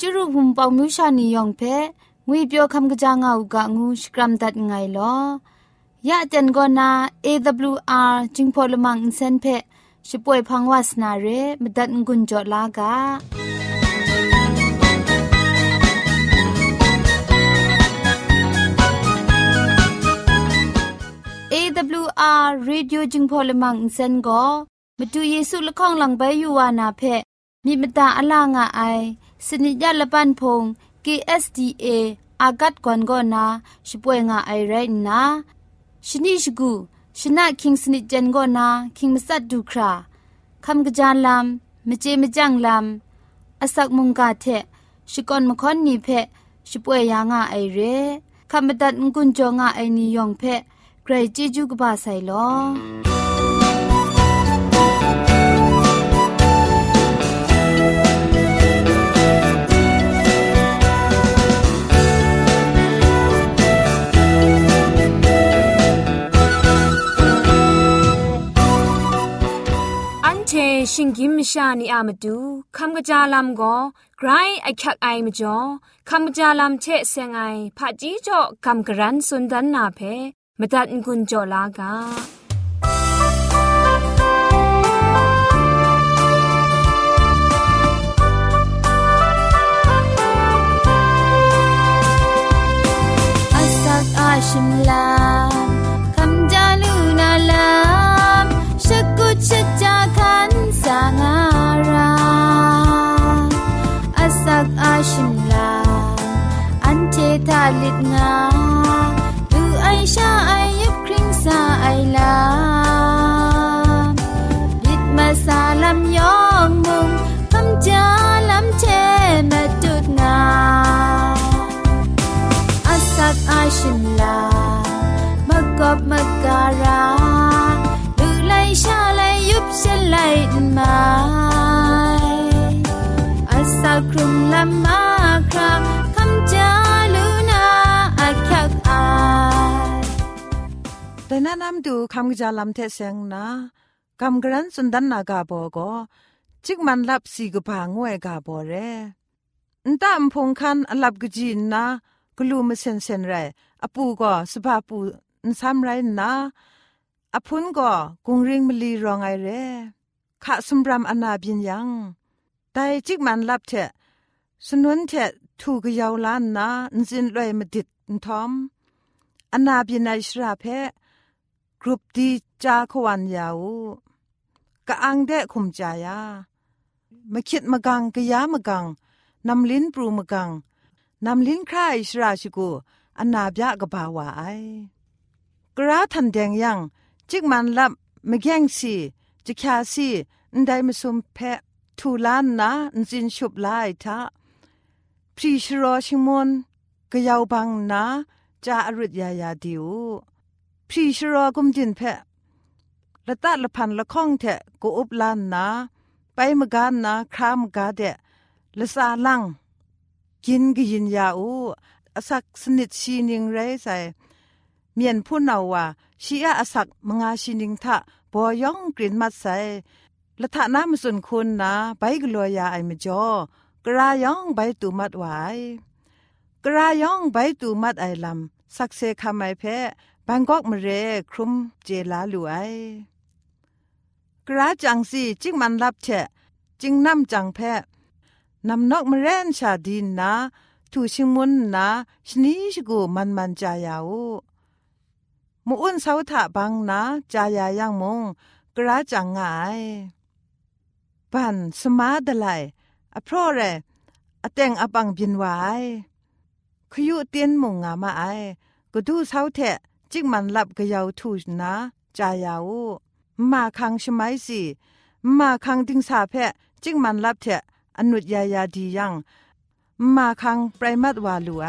จุรุภุมปองมิวชานียองเพงวยเปียวคำกะจางเอากะงูสกรัมดัดไงลอยะจันกอนา AWR จิงพอลมังอินเซนเพช่วยพังวาสนาเรมดัดงุนจอลากา AWR Radio จึงพอลมังอินเซนก็มาดูเยซูละข้องหลังใบยูวานาเพมีมตาอลางอไอ สนิยาละปันพง KSDA อากัดกวนกอนาช่วยงาไอไรนะชนิชกูชนะคิงสนิจันกอนาคิงมัสัดดูคราคำกระจานลำมเจมจังลำอาศักมุงกาเทชิกอนมคอนนีเพช่วยยางาไอเรคำบัดงกุนจงาไอนิยองเพใครจีจูกบาไซลอ ชิงกิมชานีอามาดูคำกะจาลำก็ไกรไอคักไอมจ่อคำกะจาลำเชะเซงไอผาจีจ่อคำกระรันสุนดันนาเพมตัดกุญจลากาชิมลา ดูคำกจาลำเทเซงนะคำกรันสุนดันนากาบอก็จิกมันลับสีกผางวยกาบอเรนตามพงคันอลับกจีนนะกลูมเซนเซนไรอปูก็สภาปูนซ้ำไรนะอพุนก็กุงริงมลีรองไอเรขะสมรำอนาบินยังแต่จิกมันลับเทสนุนเทถูกยาวล้านนะนจินลอยมาดิดนทอมอนาบินไอชราเพ กรุปดีจาขวันยาวกะอังเดะคุมจายามาคิดมากังกะยามากังนำลิ้นปรูมากังนำลิ้นคราอิสราชิกูอันนาบยะกะบาวาไอกราทันแดงยังจิกมันลับมะแกงสีจิคาสีนไดมาซุมเพะทูลานนะนจินชุบลายทะพรีชรอชิมอนกะยาวบังนะจาอรุดยายาดิว พรีชรอกุมจินเพะละตัดละพันละข้องเถะกูอุบลานนาไปมกานนาครามกาเดะละสาลังกินกยินยาอูอสักสนิดชีนิงไรใส่เมียนผู้นาวาชีอาอสักมงาชีนิงทะบอยองกลิ่นมัดใส่ละทะน้ำสุนคุณนาไปกลัวยาไอมจอกรายองใบตูมัดไวกรายองใบตูมัดไอลำสักเซคำไอเพ บังกอกมเรครุมเจลาลูไอกระจังสีจิงมันรับเชะจิงนำจังแพนำนกมเรนชาดินนาทูชิงมุนนาชนีชกูมันมันจายาวมูอุนเสาถะบังนาจายายังมงกระจังงายปันสมาดไลอเพราะเรอเตงอบังบินไวายขยุเตียนมงงามาไอก็ดูเสาเทะ จิกมันลับกะยาวทูนะจายาวมาคังชไมสิมาคังดิงสาเพจิกมันลับเถะอนุญยายาดียังมาคังไพรมัดวาลูไอ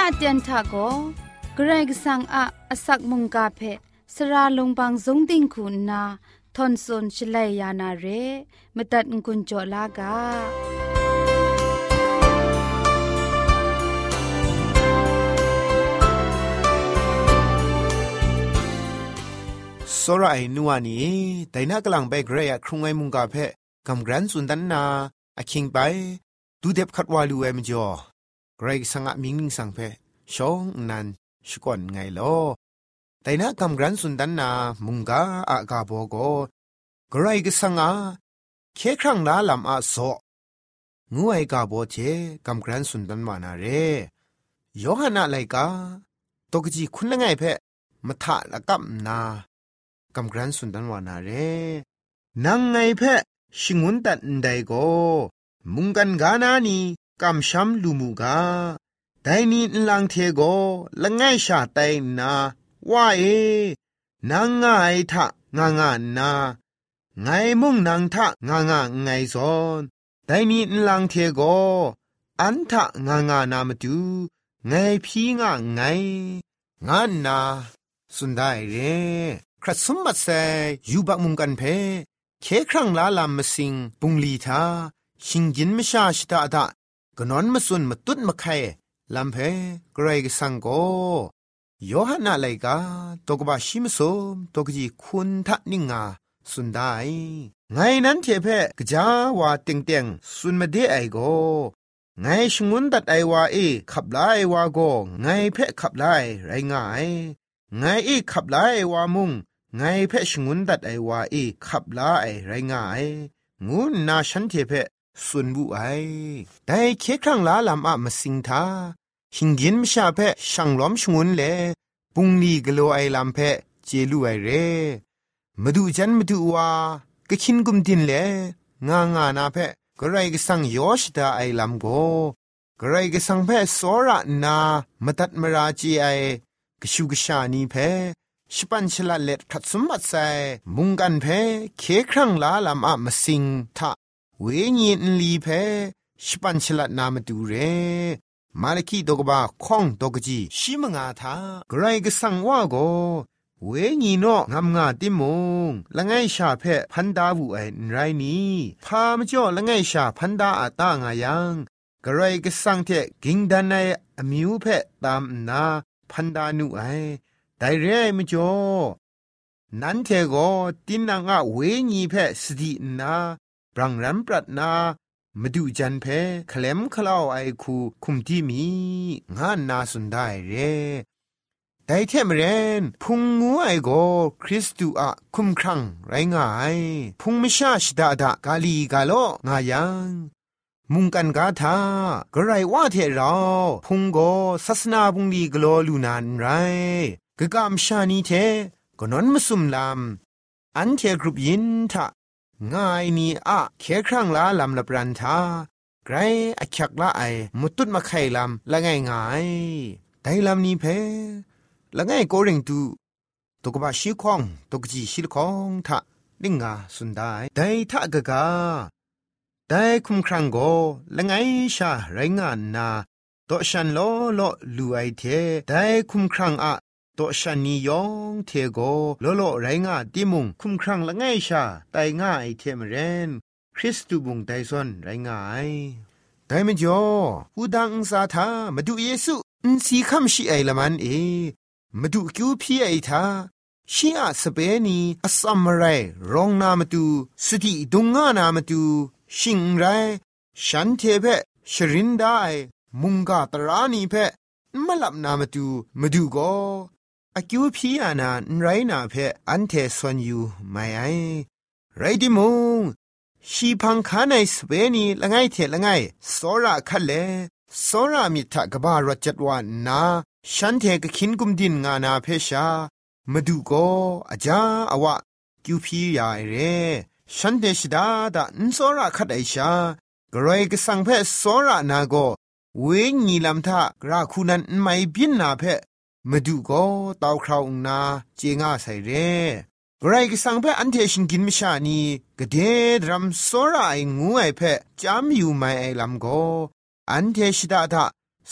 ะเตียนทาโกเกรกสังอะอสักมุงกาเพสระลงบางสงติงคุณนาทอนซนชลัยยานาเรมตัดกุญจลากาစောရအိနူဝနီတိုင်နာကလန်ဘဲဂရေယခရုံငိုင်မုန်ကဖဲကမ်ဂရန်စွန်ဒန်နာအချင်းပိုင်ဒူဒက်ခတ်ဝါလူဝဲမကျော် ไกรสังะมิงนิงสังเพชองนันสกอนไงลอแต่นักำรัรสุนดันนามุงกาอากาโบโกไกรกสังอาเคครั้งลาลำอาโซงูไอกาโบเชกำรัรสุนดันมานาเรยอหานาไลกาตกจีคุณละไงเพะมทะละกับนากำรัรสุนดันวานาเรนังไงเพะชิงุนตันไดโกมุงกันกานานี กำช้ำลูมูกาไดนีลังเทโกละไงชาไตนาว่าเอนังไงทะงางานาไงมุงนังทะงางาไงซอนไดนีลังเทโกอันทะงางานามาดูไงพีงาไงงานนาสุดได้เรครัสมบัดเซยูบักมุงกันเพเคครั้งลาลามมสิงปุงลีทาชิงยินมชาชิตาดะ กนอนมสุนมตุดมะไคลำเพกรกสังโกโยฮันนาไลกาตกบาชิมสมตกจีคุณทะนิงาสุนได้ไงนั้นเทเพกจาวาเต็งเต็งสุนมาเดไอโกไงชงุนตัดไอวาเอขับไลวาโกไงเพขับไลไรง่ายไงเอขับไลวามุงไงเพชงุนดัดไอวาเอขับลาไอไรงายงูนาฉันเทเพ สุนบุไอแต่เคครั้งลาลามอะมาสิงทาหิงเกินมชาเพช่างล้อมชงุนเลปุงลีกโลไอลามเพเจลูไอเรมาดูจันมาดูว่ากะชินกุมดินเลงางานาเพกระไรก็สั่งยอชดาไอลามโกกระไรก็สั่งเพสอระนามาตัดมราจีไอกชูกชานีเพชิปันชลาเล็ดขัดสมบัติใส่มุงกันเพเคครั้งลาลามอะมาสิงทะ เวญีนลีเพชิปันชลนามดูเรมาลคีดกบาข้องดกจีชิมงาทาไกรกสังว่าโกเวญีโนงามงาติมงละไงชาเพพันดาวูไอไรนี้พามจ่อละไงชาพันดาอาตางายังกระไรกสังเทกิงดันในอมิวเพตามนาพันดานุไอแต่เร่ไม่จ่อนั้นเทโกตินังอะเวญีเพสตินา ปรังรันปรัดนามาดูจันเพคลมคลาวไอคูคุมที่มีงานนาสุนได้เร่แต่เทมเรนพุงงูไอโกคริสตูอะคุมครังไรงาย พุงมิชาชดาดากาลีกาโลงายังมุงกันกาทากระไรว่าเทเราพุงโกศาสนาบุงลีกโลลูนานไรกะกามชานีเทกนนมสุมลามอันเทกรุบยินทะ ง่ายนี่อะเคครั้งลาลำละปรันทาไกรอักยักละไอมุตุดมาไข่ลำละง่ายง่ายไดลำนี้เพละง่ายโกริงตูตกบาชิคองตกจีชิลคองทะลิงกาสุนได้ไดทะกะกาไดคุมครั้งโกละไงชาไรงานนาตอฉันโลโลลูไอเทไดคุมครั้งอะ ตัวชันนียองเทโกโลโลไรงาติมุงคุมครังละไงชาไตง่ายเทมเรนคริสตูบุงไตซอนไรงายไดมจ่อหูดังสาธามาดูเยซูอินสีคำชีไอละมันเอมาดูคิวพี่ไอทาชีอาสเปนีอสัมมไรรองนามาดูสติดุงงานามาดูชิงไรฉันเทเพชรินได้มุงกาตรานีเพมลับนามาดูมาดูก็ อากิวพีอานาไรนาเพออันเทสวนอยู่ไม่ไอไรดิมงชีพังคาในสเวนีละไงเทละไงสอระคัลเลสอระมิทะกบารจจวานนาฉันเทกขินกุมดินงานาเพชามาดูก็อาจาอวะกิวพียาเรฉันเดชดาดั้นสอระคัดไอชากรอยกสังเพสอระนาโกเวงีลำทะกราคูนันไม่บินนาเพ ดูก็ตาวคราวนาเจงาใส่เร่ไรก็สังเพออันเทชิงกินมิชานีกะเดดรัมโซราไองูไอเพจามอยู่ไม่ไอลำโกอันเทชิดาทะ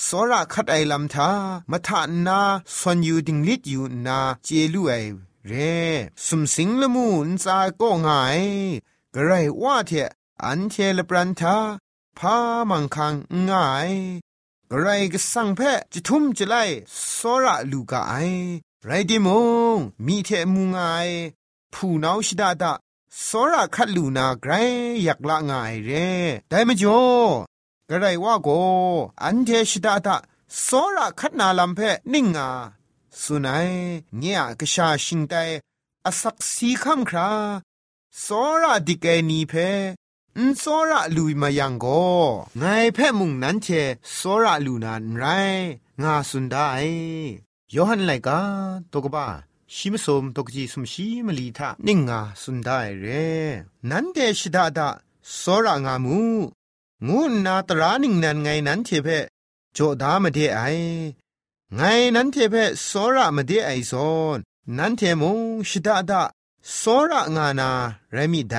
สระคัดไอลำทามาทานนาสวนอยู่ดิงลิดอยู่นาเจลูไอเร่สมสิงละมูนซาก็ง่ายกระไรว่าเถอันเทลปรันทาพามังคังง่าย ไรก็สั่งแพะจะทุ่มจะไล่สระลูกไอไรดิมงมีเทมุงไอผู้นาวชิดาดาสระคัดลูนาไกรอยากละงายเร่ได้มจ่อกระไรว่าโกอันเทชิดาดาสระคัดนาลำเพนิ่งอาสุนัยเนี่ยกชาชิงไตอสักสีคำคราสระดิเกนีเพ อนโซระลุยมายังก็ไงแพ่มุงนั้นเชโซระลูนานไรงาสุนได้ยอหันไลกาตกบ้าชิมสมตกจีสมชีมลีทะนิ่งงาสุนได้เร นั้นเดชดาดาโซระงามูงูนาตรานิ่งนันไงนั้นเชเพโจดามเดไอไงนั้นเชเพโซระมเดไอซอนนั้นเทมงชดาดาโซระงานาเรมิได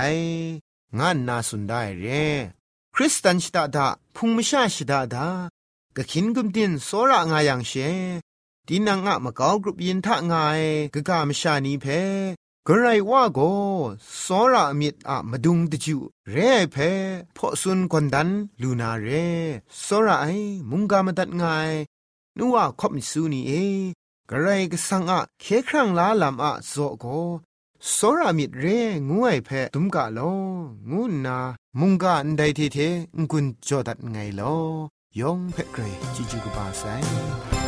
งานนาสุนได้เรคริสตันชิดาดาพุงมิชาชิดาดากะคินกุมตินสระงายังเชดีนังอะมะกาวกรุปยินทะงายกะกามชานีเพกระไรว่าโกสอระมิดอะมาดุงตะจูเรเพพอซุนกวนดันลูนาเรสอระไอมุงกามตัดงายนัวคบมิสูนีเอกระไรก็สังอะเคครั้งลาลำอะโซโก စောရာမိရေငူအိုင်ဖဲဒုံကလောငူနာမုန်ကန်ဒိုင်တီသေးငွန်းကြောဒတ်ငိုင်လောယောင်ဖဲဂရေជីဂျူကပါဆိုင်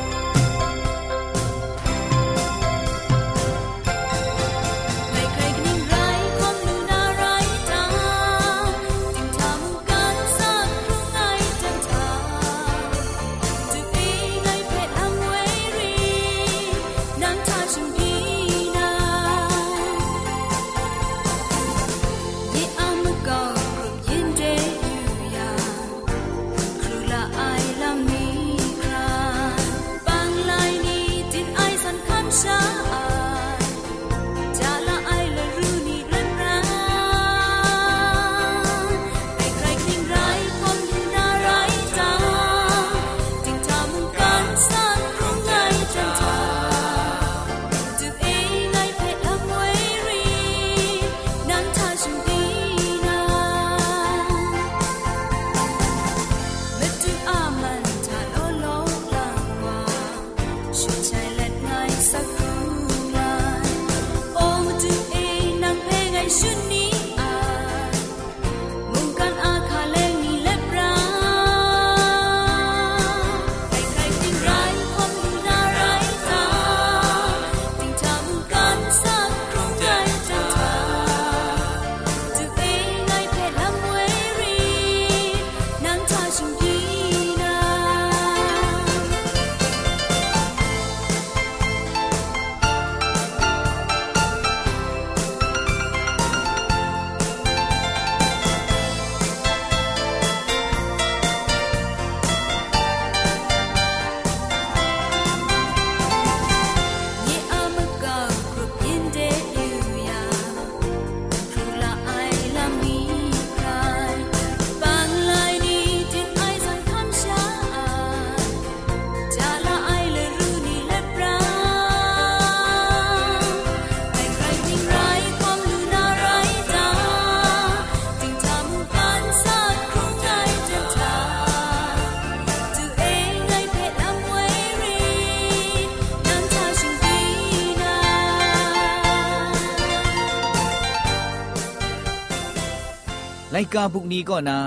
ไงโลยองเพเกรจิจูกบาไซ ไลกาบุกนี้ก็นา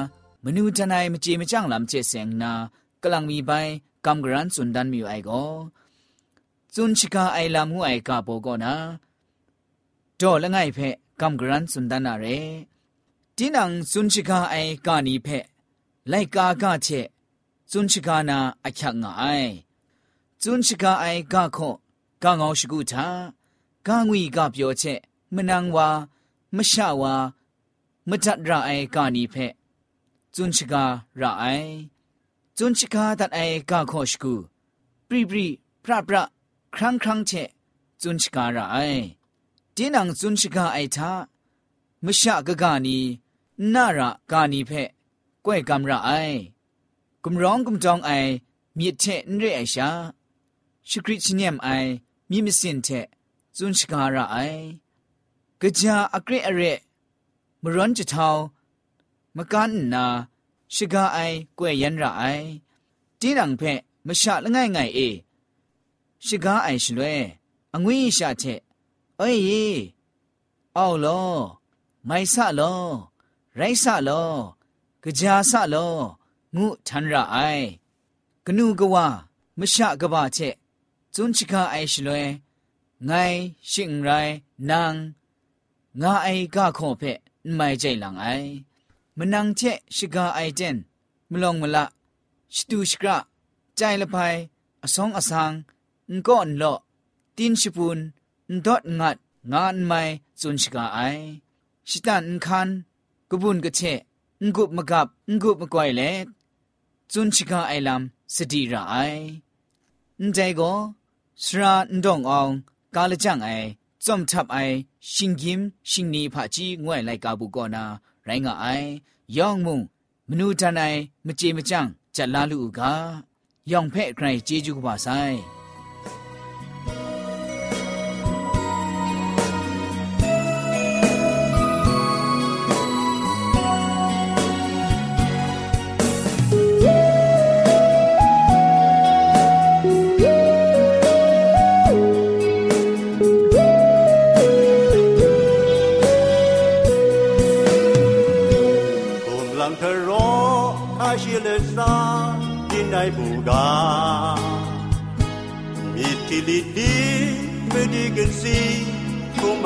มนูทนายมเจมจ้างลำเจเสงนากำลังมีใบกำกรันสุนดันมีไอก็จุนชิกาไอลำหูไอกาโปก็นาจอละไงเพกำกรันสุนดันนาเรจีนังจุนชิกาไอกานีเพไลกากาเชจุนชิกานาอคักงไอจุนชิกาไอกาโคกางเอาชกุทากางวีกาเปียวเชมนังวามชาวา มจัดระไอกานีเพจุนชิการะไอจุนชิกาตัดไอกาโคชกูปรีปรีพระพระครั้งครั้งเชจุนชิการะไอตีนังจุนชิกาไอทามชะกะกานีนาระกานีเพก้อยกำระไอกุมร้องกุมจองไอมีเทนเรไอชาชกริชเนียมไอมีมิสินเทจุนชิการะไอกะจาอกริอเร မရွန်ချထောင်းမကန်နာရှိကာအိုင်ကွဲ့ရန်ရအိုင်တင်းနံဖက်မရှာလငိုင်ငိုင်အေရှိကားအိုင်ရှလွဲအငွေးရှာချက်အေးရေအောက်လောမိုင်ဆလောရိုက်ဆလောကြာဆလောငုထန်ရအိုင်ဂနုကဝမရှာကဘာချက်ဇွန်ချကာအိုင်ရှလွဲငိုင်ရှင်ရိုင်နန်းငါအိုင်ကခေါဖက် ไม่ใจหลังไอมันนังเชะชกาไอเจนมลองมละชตูชกระใจละไปอสองอสังก็อนเลาะตีนชิปุนดอดงัดงานไม่จนชกาไอชิตันคันกบุญกเชะงุบมกับงุบมกวยเล็กจนชกาไอลำสตีระไอใจก็สระดองอองกาลจังไอจอมทับไอ ရှင်ကင်းရှင်နေဖာကြီးငွဲ့လိုက်ကာဘူးကောနာရိုင်းကအိုင်ယောင်မုံမနူတန်နိုင်မကြေမကြန့်ဂျက်လာလူကယောင်ဖဲ့ခရိုင်ကြီးကျူးကပါဆိုင် ย่องเพ่ใครเจจูกบาไซบูกามีที่ลีดีไม่ดีกันสิกูไ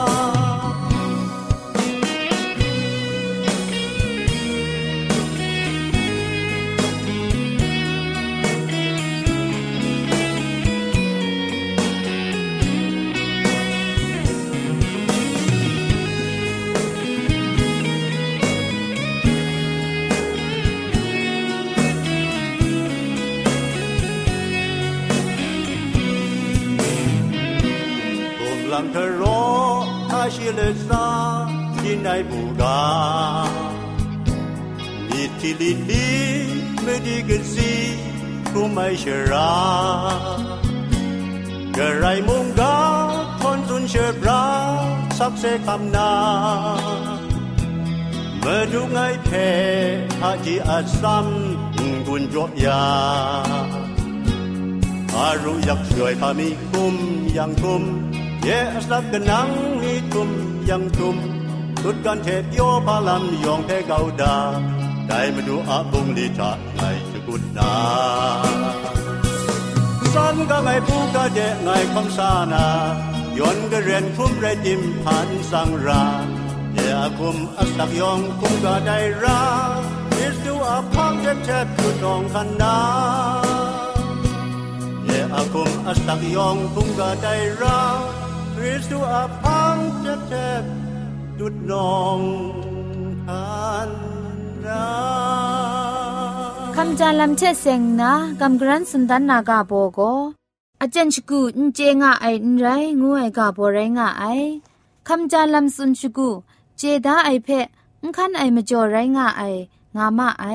าที่ในบูกามีที่ลีลีไม่ดีกันสิกูไม่เชราเกระไรมุงกาทนจนเชบราสักเสคำนาเมื่อดูไงเพอาจีอาซัมกุญจยาอารู้อยากช่วยพามีกุมยังกุม ye aslap ganang ni tum yang tum tut kan the yo palam yong the gauda dai ma du a bung li cha ngai chu kut na san ga ngai pu ga de ngai khom sa na yon ga ren phum re tim phan sang ra ye a kum aslap yong kum ga dai ra is du a phang che che tu dong kan na ye a kum aslap yong kum ga dai ra คริ สต์อาพังจะเจ็บดุดนองทานนาคำจาลำเชเซงนะกำกรันสุนดันนากาโบโกอาจารย์ชกูนเจงะไอไรงูไอกาโบไรงะไอคำจาลำสุนชกูเจดาไอเพะคันไอมจ่อไรงะไองามาไอ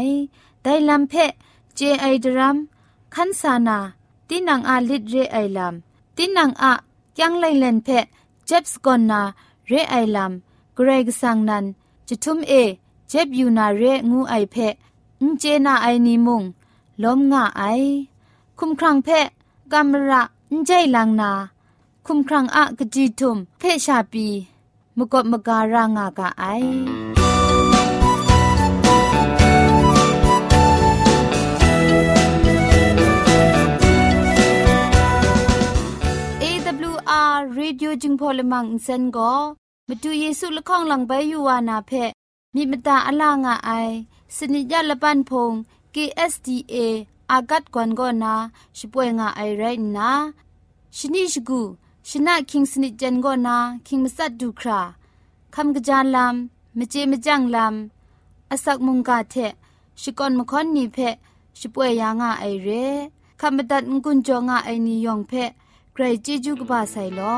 ได้ลำเพะเจไอดรัมคันสานาตินังอาลิดเรไอลำตินังอา ยังไลเลนเพเจ็บสกอนนาเรไอลัมเกรกสังนันจะทุมเอเจ็บยูนาเรงูไอเพอุเจนาไอนิมุงล้มงาไอ คุมครังเพกามระอุใจลังนา คุมครังอะกจีทุมเพชาปีมกบมการางากาไอ รีดิโอจึงพอลมังอินเซนก็มาดูเยซูละข้องหลังใบยูวานาเพมีมตาอลางอไอสนิยาละปันพง KSDA อากัดกวนก็นาช่วยงาไอไรนะชนิชกูชนะคิงสนิจันก็นาคิงมัสัดดูคราคำกระจานลำมเจมจังลำอาศักมุงกาเทชิกอนมคอนนีเพช่วยยางาไอเรคำบัดงกุนจงาไอนิยองเพ ใครจีจูกบาไซลอ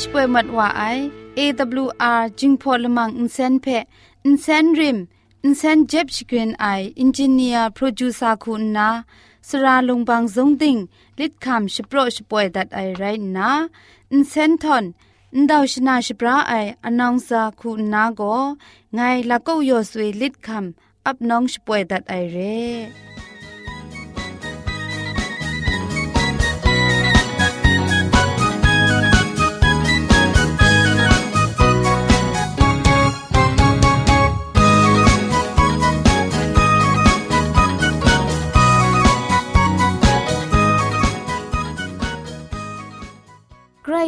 ชป่วยมัดว่าไอ AWR จึงพอลมังอินเซนเพอินเซนริมอินเซนเจ็บชกรีนไออินจิเนียร์โปรดิวซาคุณนาสราลงบางซงติงลิดคำชโปรชป่วยดัดไอไรนะอินเซนทอนอินดาวชนาชปราไออนองซาคุณนาโกไงละก็ยอสวยลิดคำอับน้องชป่วยดัดไอเร่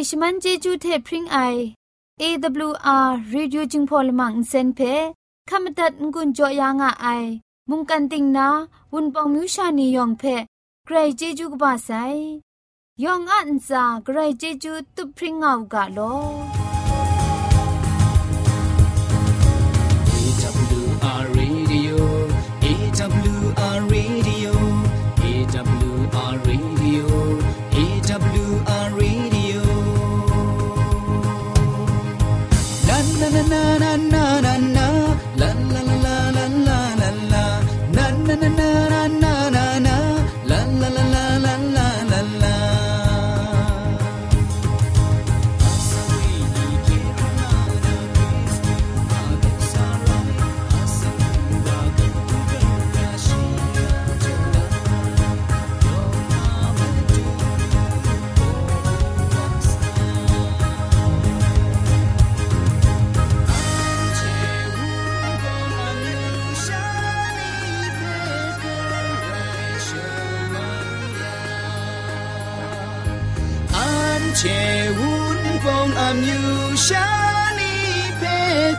ชมันเจจูเทพริงไอ AWR Radio จึงพอลมังเซนเพขมตัดงุนจอยางอ้ายมุงกันติงนาวุนปองมิวชานียองเพใครเจจูกบาไซยองอันซาใครเจจูตุพริงเอากาโล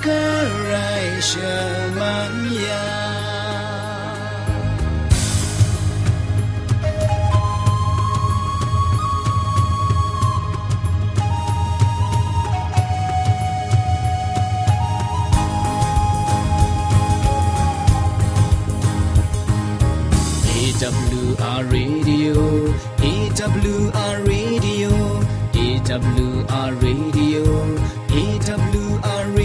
กไรเชมันยา AWR Radio AWR Radio AWR Radio AWR